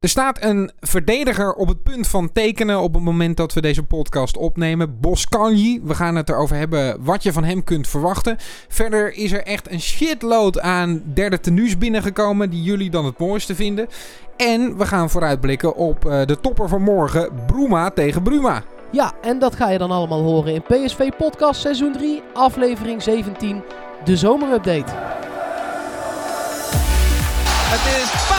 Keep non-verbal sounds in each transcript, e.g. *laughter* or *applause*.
Er staat een verdediger op het punt van tekenen op het moment dat we deze podcast opnemen. Boskanji. We gaan het erover hebben wat je van hem kunt verwachten. Verder is er echt een shitload aan derde tenues binnengekomen die jullie dan het mooiste vinden. En we gaan vooruitblikken op uh, de topper van morgen, Bruma tegen Bruma. Ja, en dat ga je dan allemaal horen in PSV Podcast seizoen 3, aflevering 17, de zomerupdate. Het is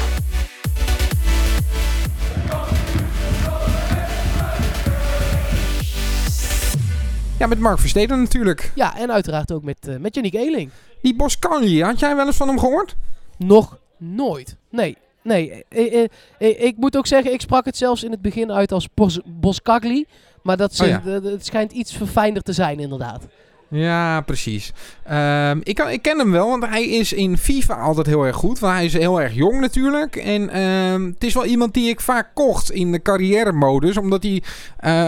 Ja, met Mark Versteden natuurlijk. Ja, en uiteraard ook met, uh, met Yannick Eeling. Die Boskanji, had jij wel eens van hem gehoord? Nog nooit. Nee, nee. Eh, eh, ik moet ook zeggen, ik sprak het zelfs in het begin uit als Bos Boskagli. Maar dat, oh ja. het schijnt iets verfijnder te zijn, inderdaad. Ja, precies. Um, ik, ik, ken hem wel, want hij is in FIFA altijd heel erg goed. Want hij is heel erg jong natuurlijk. En um, het is wel iemand die ik vaak kocht in de carrière-modus. Omdat hij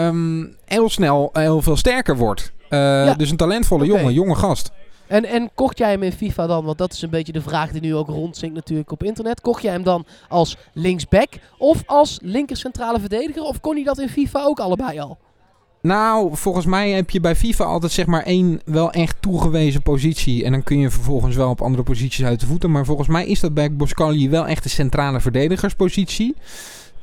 um, heel snel heel veel sterker wordt. Uh, ja. Dus een talentvolle okay. jongen, jonge gast. En, en kocht jij hem in FIFA dan, want dat is een beetje de vraag die nu ook rondzinkt natuurlijk op internet. Kocht jij hem dan als linksback of als linker centrale verdediger? Of kon hij dat in FIFA ook allebei al? Nou, volgens mij heb je bij FIFA altijd zeg maar één wel echt toegewezen positie. En dan kun je vervolgens wel op andere posities uit de voeten. Maar volgens mij is dat bij Boscali wel echt de centrale verdedigerspositie.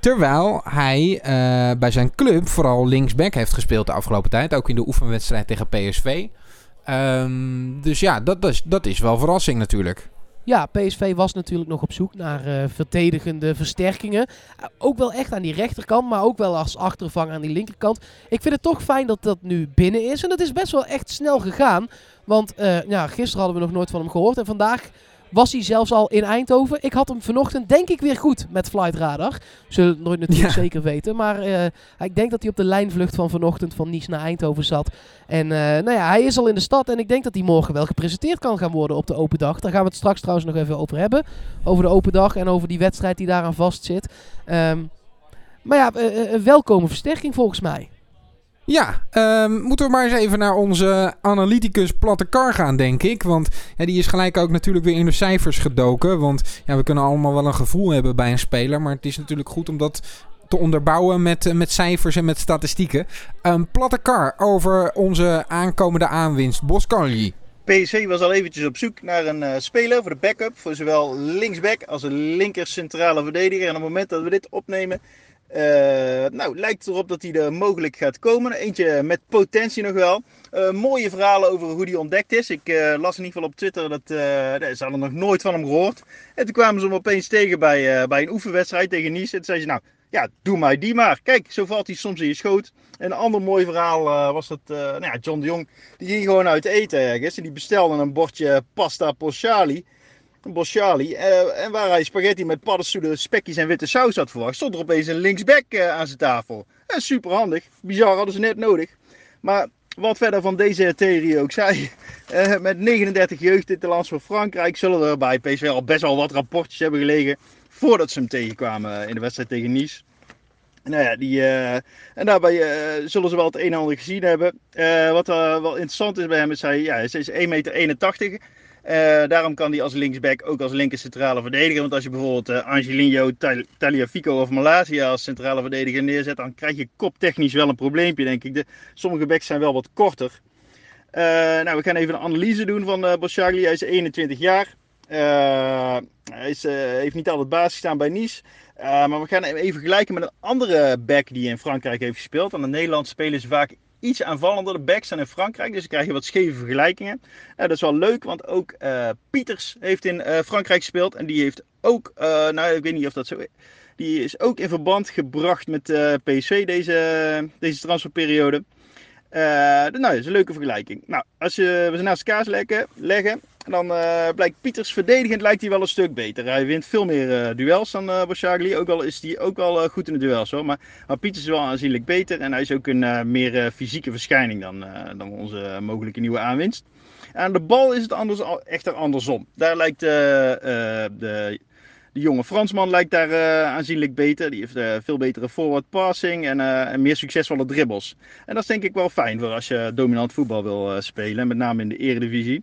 Terwijl hij uh, bij zijn club vooral linksback heeft gespeeld de afgelopen tijd. Ook in de oefenwedstrijd tegen PSV. Um, dus ja, dat, dat, is, dat is wel verrassing natuurlijk. Ja, PSV was natuurlijk nog op zoek naar uh, verdedigende versterkingen. Uh, ook wel echt aan die rechterkant, maar ook wel als achtervang aan die linkerkant. Ik vind het toch fijn dat dat nu binnen is. En dat is best wel echt snel gegaan. Want uh, ja, gisteren hadden we nog nooit van hem gehoord. En vandaag was hij zelfs al in Eindhoven. Ik had hem vanochtend denk ik weer goed met Flight Radar. Zullen het nooit natuurlijk zeker weten. Maar uh, ik denk dat hij op de lijnvlucht van vanochtend van Nice naar Eindhoven zat. En uh, nou ja, hij is al in de stad. En ik denk dat hij morgen wel gepresenteerd kan gaan worden op de open dag. Daar gaan we het straks trouwens nog even over hebben. Over de open dag en over die wedstrijd die daaraan vastzit. Um, maar ja, uh, een welkome versterking volgens mij. Ja, um, moeten we maar eens even naar onze analyticus Platte Kar gaan, denk ik. Want die is gelijk ook natuurlijk weer in de cijfers gedoken. Want ja, we kunnen allemaal wel een gevoel hebben bij een speler. Maar het is natuurlijk goed om dat te onderbouwen met, eh, met cijfers en met statistieken. Um, Platte Kar over onze aankomende aanwinst, Boscanli. PSV was al eventjes op zoek naar een uh, speler voor de backup. Voor zowel linksback als een linker centrale verdediger. En op het moment dat we dit opnemen uh, nou, lijkt erop dat hij er mogelijk gaat komen. Eentje met potentie nog wel. Uh, mooie verhalen over hoe hij ontdekt is. Ik uh, las in ieder geval op Twitter dat ze hadden nog nooit van hem gehoord. En toen kwamen ze hem opeens tegen bij, bij een oefenwedstrijd tegen Nice. En toen zei ze, nou ja, doe mij die maar. Kijk, zo valt hij soms in je schoot. En een ander mooi verhaal was dat nou ja, John de Jong, die ging gewoon uit eten ergens. En die bestelde een bordje pasta pochali een Bosciali. Uh, en waar hij spaghetti met paddenstoelen, spekjes en witte saus had verwacht, stond er opeens een linksback uh, aan zijn tafel. Uh, super handig. Bizar, hadden ze net nodig. Maar wat verder van deze theorie ook zei, *laughs* met 39 jeugdtitelans voor Frankrijk zullen er bij PSV al best wel wat rapportjes hebben gelegen voordat ze hem tegenkwamen in de wedstrijd tegen Nice. Nou ja, die, en daarbij zullen ze wel het een en ander gezien hebben. wat wel interessant is bij hem is hij, ja, hij is 1,81 meter. Uh, daarom kan hij als linksback ook als linker centrale verdediger. Want als je bijvoorbeeld uh, Angelino, Taliafico of Malaysia als centrale verdediger neerzet, dan krijg je koptechnisch wel een probleempje, denk ik. De, sommige backs zijn wel wat korter. Uh, nou, we gaan even een analyse doen van uh, Boschagli. Hij is 21 jaar. hij is, heeft niet altijd basis staan bij Nice. maar we gaan hem even vergelijken met een andere back die in Frankrijk heeft gespeeld. Aan de Nederlandse ze vaak iets aanvallender. De backs zijn in Frankrijk, dus dan krijg je wat scheve vergelijkingen. Uh, dat is wel leuk, want ook uh, Pieters heeft in uh, Frankrijk gespeeld. En die heeft ook, nou ik weet niet of dat zo is. Die is ook in verband gebracht met PSV deze, deze transferperiode. nou, dat is een leuke vergelijking. Nou, als je, we ze naast elkaar leggen dan uh, blijkt Pieters verdedigend lijkt hij wel een stuk beter. Hij wint veel meer uh, duels dan uh, Boshagli. Ook al is hij ook wel goed in de duels hoor. Maar, maar Pieters is wel aanzienlijk beter. En hij is ook een meer fysieke verschijning dan, dan onze mogelijke nieuwe aanwinst. Aan de bal is het anders, echter andersom. Daar lijkt de de jonge Fransman lijkt daar aanzienlijk beter. Die heeft uh, veel betere forward passing en, en, meer succesvolle dribbles. En dat is denk ik wel fijn voor als je dominant voetbal wil spelen. Met name in de eredivisie.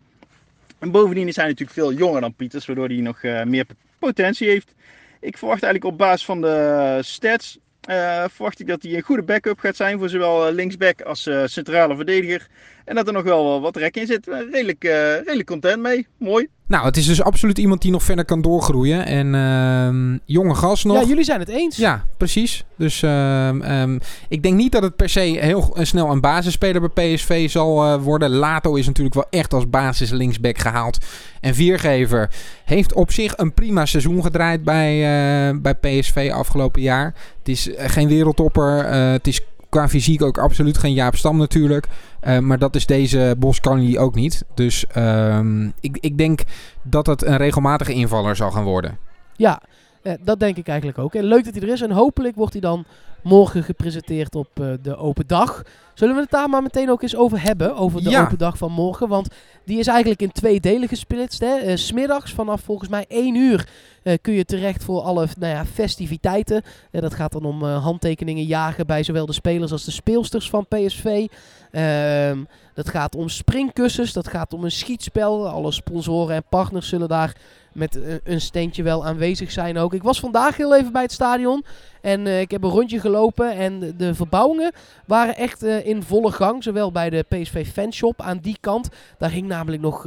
En bovendien is hij natuurlijk veel jonger dan Pieters. Waardoor hij nog meer potentie heeft. Ik verwacht eigenlijk op basis van de stats uh, verwacht ik dat hij een goede backup gaat zijn voor zowel linksback als centrale verdediger. En dat er nog wel wat rek in zit. Redelijk, uh, redelijk content mee. Mooi. Nou, het is dus absoluut iemand die nog verder kan doorgroeien. En uh, jonge gast nog. Ja, jullie zijn het eens. Ja, precies. Dus uh, um, ik denk niet dat het per se heel snel een basisspeler bij PSV zal uh, worden. Lato is natuurlijk wel echt als basis linksback gehaald. En Viergever heeft op zich een prima seizoen gedraaid bij, uh, bij PSV afgelopen jaar. Het is geen wereldtopper. het is qua fysiek ook absoluut geen Jaap Stam natuurlijk. Uh, maar dat is deze Boskanli ook niet. Dus um, ik, ik denk dat het een regelmatige invaller zal gaan worden. Ja, eh, dat denk ik eigenlijk ook. En leuk dat hij er is. En hopelijk wordt hij dan morgen gepresenteerd op uh, de open dag. Zullen we het daar maar meteen ook eens over hebben? Over de Ja. open dag van morgen. Want die is eigenlijk in twee delen gesplitst. Hè. Eh, smiddags vanaf volgens mij 1 uur eh, kun je terecht voor alle nou ja, festiviteiten. Eh, dat gaat dan om eh, handtekeningen jagen bij zowel de spelers als de speelsters van PSV. Ehm, dat gaat om springkussens, dat gaat om een schietspel. Alle sponsoren en partners zullen daar met eh, een steentje wel aanwezig zijn ook. Ik was vandaag heel even bij het stadion en eh, ik heb een rondje gelopen en de, verbouwingen waren echt eh, in volle gang. Zowel bij de PSV fanshop aan die kant. Daar hing namelijk nog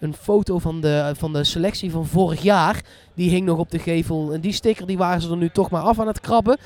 een foto van de, van de selectie van vorig jaar. Die hing nog op de gevel. En die sticker die waren ze er nu toch maar af aan het krabben.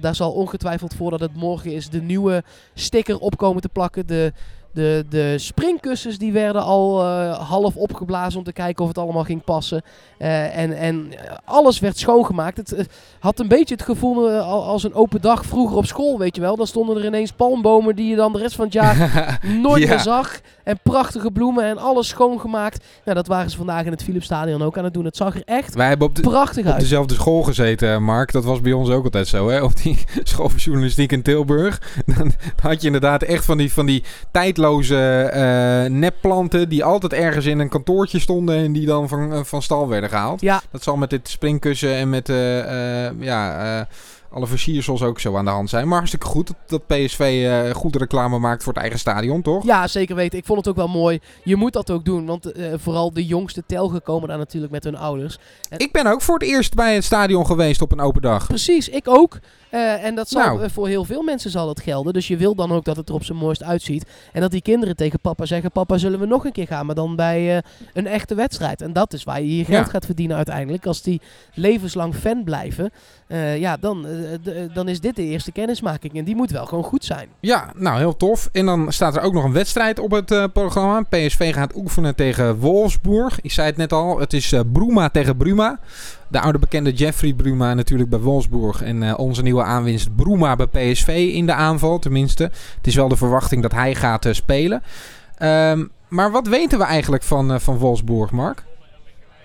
Daar zal ongetwijfeld voordat het morgen is de nieuwe sticker op komen te plakken. De, de, de springkussens die werden al eh, half opgeblazen om te kijken of het allemaal ging passen. Eh, en, en alles werd schoongemaakt. Het, het had een beetje het gevoel eh, al- als een open dag vroeger op school, weet je wel. Dan stonden er ineens palmbomen die je dan de rest van het jaar *laughs* nooit Ja. meer zag. En prachtige bloemen en alles schoongemaakt. Nou, dat waren ze vandaag in het Philipsstadion ook aan het doen. Het zag er echt Wij hebben op, de, prachtig op uit. dezelfde school gezeten, Mark. Dat was bij ons ook altijd zo, hè? Op die *laughs* school journalistiek in Tilburg. *laughs* Dan had je inderdaad echt van die, van die tijdloze eh, nepplanten... die altijd ergens in een kantoortje stonden... en die dan van, eh, van stal werden gehaald. Ja, Dat zal met dit springkussen en met eh, ja, alle versiersels ook zo aan de hand zijn. Maar hartstikke goed dat, PSV eh goede reclame maakt voor het eigen stadion, toch? Ja, zeker weten. Ik vond het ook wel mooi. Je moet dat ook doen, want eh, vooral de jongste telgen komen daar natuurlijk met hun ouders. Ik ben ook voor het eerst bij het stadion geweest op een open dag. Precies, ik ook. Eh, en dat zal Nou. voor heel veel mensen zal dat gelden. Dus je wil dan ook dat het er op zijn mooist uitziet. En dat die kinderen tegen papa zeggen: Papa, zullen we nog een keer gaan? Maar dan bij een echte wedstrijd. En dat is waar je je geld Ja. gaat verdienen uiteindelijk. Als die levenslang fan blijven, ja, dan, dan is dit de eerste kennismaking. En die moet wel gewoon goed zijn. Ja, nou heel tof. En dan staat er ook nog een wedstrijd op het eh, programma. PSV gaat oefenen tegen Wolfsburg. Ik zei het net al, het is eh Bruma tegen Bruma. De oude bekende Jeffrey Bruma natuurlijk bij Wolfsburg. En eh, onze nieuwe aanwinst Bruma bij PSV in de aanval tenminste. Het is wel de verwachting dat hij gaat eh, spelen. Ehm, maar wat weten we eigenlijk van, eh, van Wolfsburg, Mark?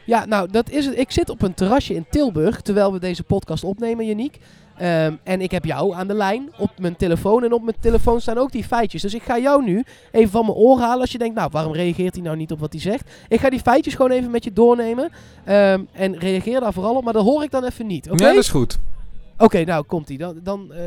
Ja, nou, dat is het. Ik zit op een terrasje in Tilburg terwijl we deze podcast opnemen, Janiek. Ehm, en ik heb jou aan de lijn op mijn telefoon. En op mijn telefoon staan ook die feitjes. Dus ik ga jou nu even van mijn oor halen. Als je denkt, nou, waarom reageert hij nou niet op wat hij zegt? Ik ga die feitjes gewoon even met je doornemen. Ehm, en reageer daar vooral op. Maar dat hoor ik dan even niet. Oké, Ja, dat is goed. Oké, nou komt ie. Dan, dan eh,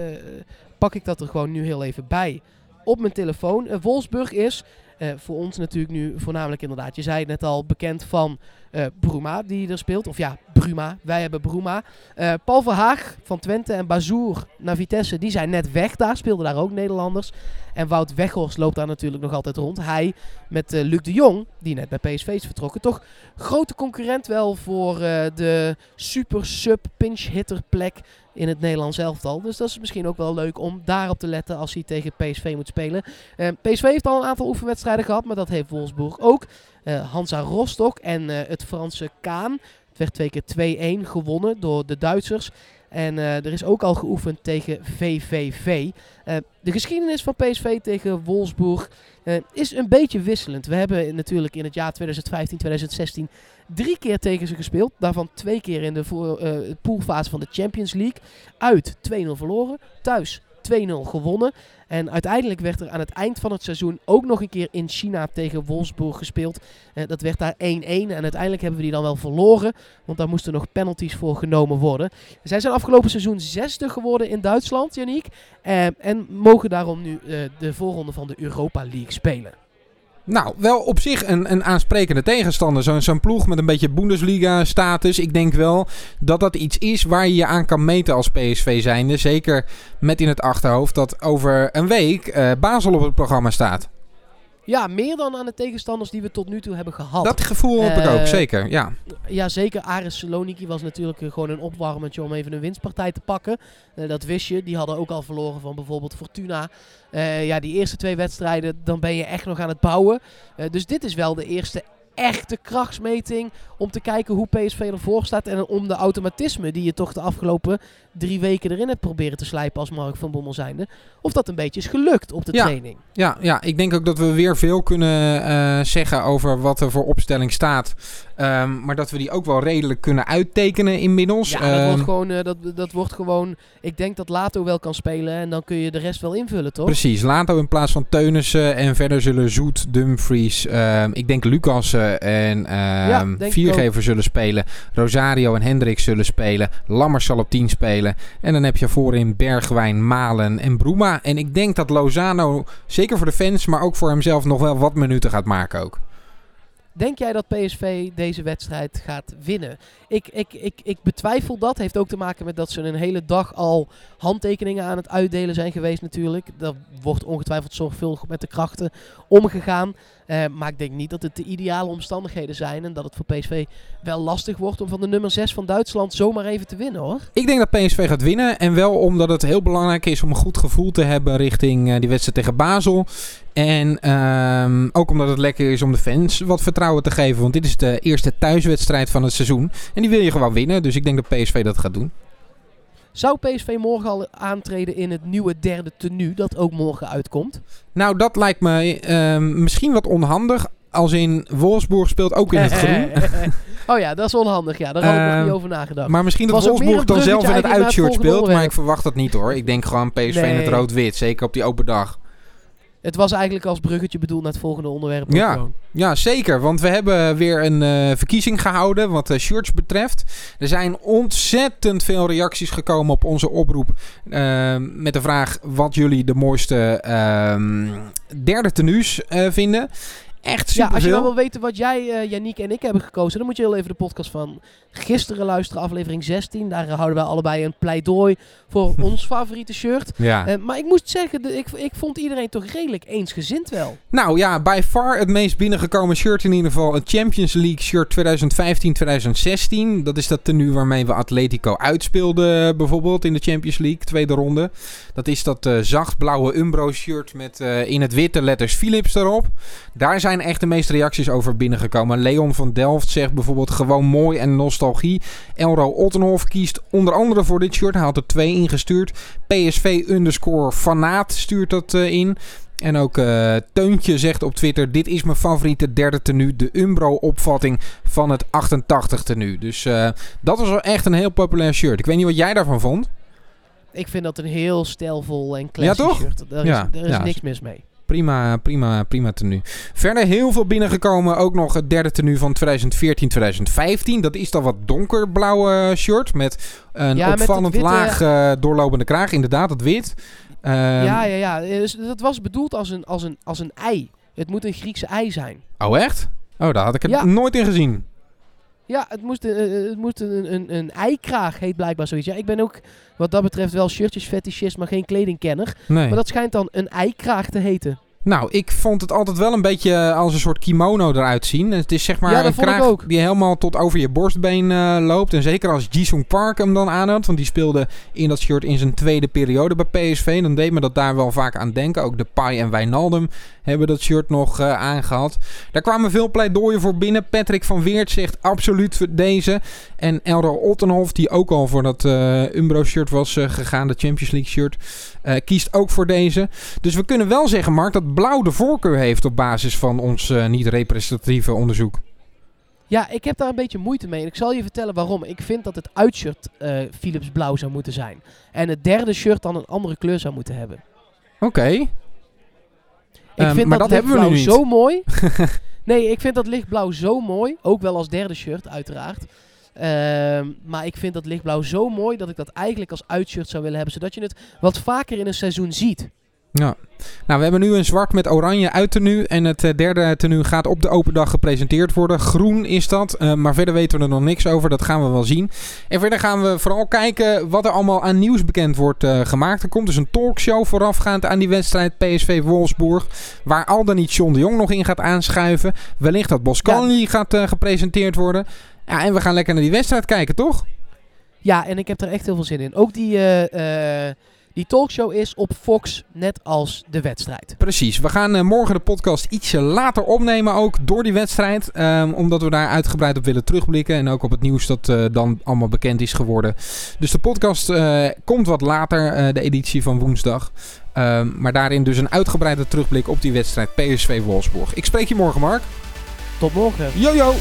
pak ik dat er gewoon nu heel even bij op mijn telefoon. Eh, Wolfsburg is eh, voor ons natuurlijk nu voornamelijk inderdaad, je zei het net al, bekend van eh Bruma die er speelt. Of ja, Bruma. Wij hebben Bruma. Eh, Paul Verhaag van Twente en Bazoer naar Vitesse, die zijn net weg daar. Speelden daar ook Nederlanders. En Wout Weghorst loopt daar natuurlijk nog altijd rond. Hij met eh, Luc de Jong, die net bij PSV is vertrokken. Toch grote concurrent wel voor de super sub pinch hitter plek in het Nederlands elftal. Dus dat is misschien ook wel leuk om daarop te letten als hij tegen PSV moet spelen. PSV heeft al een aantal oefenwedstrijden gehad, maar dat heeft Wolfsburg ook. Eh, Hansa Rostock en eh, het Franse Kaan. Het werd twee keer 2-1 gewonnen door de Duitsers. En eh, er is ook al geoefend tegen VVV. De geschiedenis van PSV tegen Wolfsburg is een beetje wisselend. We hebben natuurlijk in het jaar 2015, 2016 drie keer tegen ze gespeeld. Daarvan twee keer in de poolfase van de Champions League. Uit 2-0 verloren. Thuis 2-0 gewonnen. En uiteindelijk werd er aan het eind van het seizoen ook nog een keer in China tegen Wolfsburg gespeeld. Eh, dat werd daar 1-1 en uiteindelijk hebben we die dan wel verloren. Want daar moesten nog penalties voor genomen worden. Zij zijn afgelopen seizoen zesde geworden in Duitsland, Janiek. Eh, en mogen daarom nu eh, de voorronde van de Europa League spelen. Nou, wel op zich een, een aansprekende tegenstander. Zo'n zo'n ploeg met een beetje Bundesliga-status. Ik denk wel dat dat iets is waar je je aan kan meten als PSV zijnde. Zeker met in het achterhoofd dat over een week uh, Basel op het programma staat. Ja, meer dan aan de tegenstanders die we tot nu toe hebben gehad. Dat gevoel heb ik ook, zeker. Ja, ja zeker. Aris Saloniki was natuurlijk gewoon een opwarmertje om even een winstpartij te pakken. Uh, dat wist je. Die hadden ook al verloren van bijvoorbeeld Fortuna. Uh, ja, die eerste twee wedstrijden, dan ben je echt nog aan het bouwen. Dus dit is wel de eerste echte krachtsmeting om te kijken hoe PSV ervoor staat. En om de automatisme die je toch de afgelopen drie weken erin hebt proberen te slijpen als Mark van Bommel zijnde. Of dat een beetje is gelukt op de ja, training. Ja, ja, ik denk ook dat we weer veel kunnen uh, zeggen over wat er voor opstelling staat. Um, maar dat we die ook wel redelijk kunnen uittekenen inmiddels. Ja, dat, um, wordt gewoon, uh, dat, dat wordt gewoon... Ik denk dat Lato wel kan spelen en dan kun je de rest wel invullen, toch? Precies, Lato in plaats van Teunissen. En verder zullen Zoet, Dumfries, um, ik denk Lucassen en ja, Viergever zullen spelen. Rosario en Hendrik zullen spelen. Lammers zal op 10 spelen. En dan heb je voorin Bergwijn, Malen en Broema. En ik denk dat Lozano, zeker voor de fans, maar ook voor hemzelf, nog wel wat minuten gaat maken ook. Denk jij dat PSV deze wedstrijd gaat winnen? Ik, ik, ik, ik betwijfel dat. Heeft ook te maken met dat ze een hele dag al handtekeningen aan het uitdelen zijn geweest natuurlijk. Dat wordt ongetwijfeld zorgvuldig met de krachten omgegaan. Uh, maar ik denk niet dat het de ideale omstandigheden zijn. En dat het voor PSV wel lastig wordt om van de nummer 6 van Duitsland zomaar even te winnen hoor. Ik denk dat PSV gaat winnen. En wel omdat het heel belangrijk is om een goed gevoel te hebben richting uh, die wedstrijd tegen Basel. En um, ook omdat het lekker is om de fans wat vertrouwen te geven. Want dit is de eerste thuiswedstrijd van het seizoen. En die wil je gewoon winnen. Dus ik denk dat PSV dat gaat doen. Zou PSV morgen al aantreden in het nieuwe derde tenue dat ook morgen uitkomt? Nou, dat lijkt me uh, misschien wat onhandig. Als in Wolfsburg speelt ook in het *laughs* groen. oh ja, dat is onhandig. Ja, daar had ik uh, nog niet over nagedacht. Maar misschien dat Wolfsburg dan zelf in het uitshirt speelt. Maar ik verwacht dat niet hoor. Ik denk gewoon PSV nee. in het rood-wit. Zeker op die open dag. Het was eigenlijk als bruggetje bedoeld naar het volgende onderwerp. Ja, ja zeker. Want we hebben weer een uh, verkiezing gehouden wat uh, shirts betreft. Er zijn ontzettend veel reacties gekomen op onze oproep. Uh, met de vraag wat jullie de mooiste derde tenues vinden. Echt super Ja, als je dan wil weten wat jij, uh, Yannick en ik hebben gekozen, dan moet je heel even de podcast van gisteren luisteren, aflevering 16. Daar houden wij allebei een pleidooi voor *laughs* ons favoriete shirt. Ja. Uh, maar ik moest zeggen, de, ik, ik vond iedereen toch redelijk eensgezind wel. Nou ja, bij far het meest binnengekomen shirt in ieder geval het Champions League shirt 2015-2016. Dat is dat tenue waarmee we Atletico uitspeelden bijvoorbeeld in de Champions League, tweede ronde. Dat is dat uh, zacht blauwe Umbro shirt met in het witte letters Philips erop. Daar zijn echt de meeste reacties over binnengekomen. Leon van Delft zegt bijvoorbeeld gewoon mooi en nostalgie. Elro Ottenhoff kiest onder andere voor dit shirt. Hij had er twee ingestuurd. PSV underscore fanaat stuurt dat uh, in. En ook uh, Teuntje zegt op Twitter: Dit is mijn favoriete derde tenue. De Umbro-opvatting van het 88 tenue. Dus uh, dat was wel echt een heel populair shirt. Ik weet niet wat jij daarvan vond. Ik vind dat een heel stijlvol en classic ja, toch? shirt. Daar is, ja, er is ja. niks mis mee. Prima, prima, prima tenue. Verder heel veel binnengekomen. Ook nog het derde tenue van 2014-2015. Dat is dan wat donkerblauwe shirt. Met een Ja, opvallend witte- laag eh, doorlopende kraag. Inderdaad, het wit. Ehm, ja, ja, ja. Dus dat was bedoeld als een, als, een, als een ei. Het moet een Griekse ei zijn. Oh, echt? Oh, daar had ik het Ja. nooit in gezien. Ja, het moest, een- het moest een, een, een eikraag, heet blijkbaar zoiets. Ja, ik ben ook wat dat betreft wel shirtjes fetischist, maar geen kledingkenner. Nee. Maar dat schijnt dan een eikraag te heten. Nou, ik vond het altijd wel een beetje als een soort kimono eruit zien. Het is zeg maar Ja, een kraag die helemaal tot over je borstbeen eh, loopt. En zeker als Jisung Park hem dan aanhoudt. Want die speelde in dat shirt in zijn tweede periode bij PSV. Dan deed me dat daar wel vaak aan denken. Ook de Pai en Wijnaldum hebben dat shirt nog eh, aangehad. Daar kwamen veel pleidooien voor binnen. Patrick van Weert zegt absoluut voor deze. En Elro Ottenhoff, die ook al voor dat eh, Umbro shirt was eh, gegaan. De Champions League shirt. eh, kiest ook voor deze. Dus we kunnen wel zeggen, Mark, dat blauw de voorkeur heeft op basis van ons eh, niet representatieve onderzoek. Ja, ik heb daar een beetje moeite mee. En ik zal je vertellen waarom. Ik vind dat het uitshirt eh Philips blauw zou moeten zijn. En het derde shirt dan een andere kleur zou moeten hebben. Oké. Ik Ehm, vind maar dat, dat hebben we nu lichtblauw niet. zo mooi. *laughs* nee, ik vind dat lichtblauw zo mooi. Ook wel als derde shirt, uiteraard. Ehm, maar ik vind dat lichtblauw zo mooi dat ik dat eigenlijk als uitshirt zou willen hebben. Zodat je het wat vaker in een seizoen ziet. Ja. Nou, we hebben nu een zwart met oranje uittenue. En het eh, derde tenue gaat op de open dag gepresenteerd worden. Groen is dat. eh, maar verder weten we er nog niks over. Dat gaan we wel zien. En verder gaan we vooral kijken wat er allemaal aan nieuws bekend wordt eh, gemaakt. Er komt dus een talkshow voorafgaand aan die wedstrijd PSV Wolfsburg. Waar al dan niet John de Jong nog in gaat aanschuiven. Wellicht dat Boscanli gaat gepresenteerd worden. Ja, en we gaan lekker naar die wedstrijd kijken, toch? Ja, en ik heb er echt heel veel zin in. Ook die, die talkshow is op Fox, net als de wedstrijd. Precies. We gaan eh, morgen de podcast ietsje later opnemen, ook door die wedstrijd. Ehm, omdat we daar uitgebreid op willen terugblikken. En ook op het nieuws dat eh, dan allemaal bekend is geworden. Dus de podcast eh, komt wat later, eh, de editie van woensdag. Ehm, maar daarin dus een uitgebreide terugblik op die wedstrijd PSV Wolfsburg. Ik spreek je morgen, Mark. Tot morgen. Yo, yo!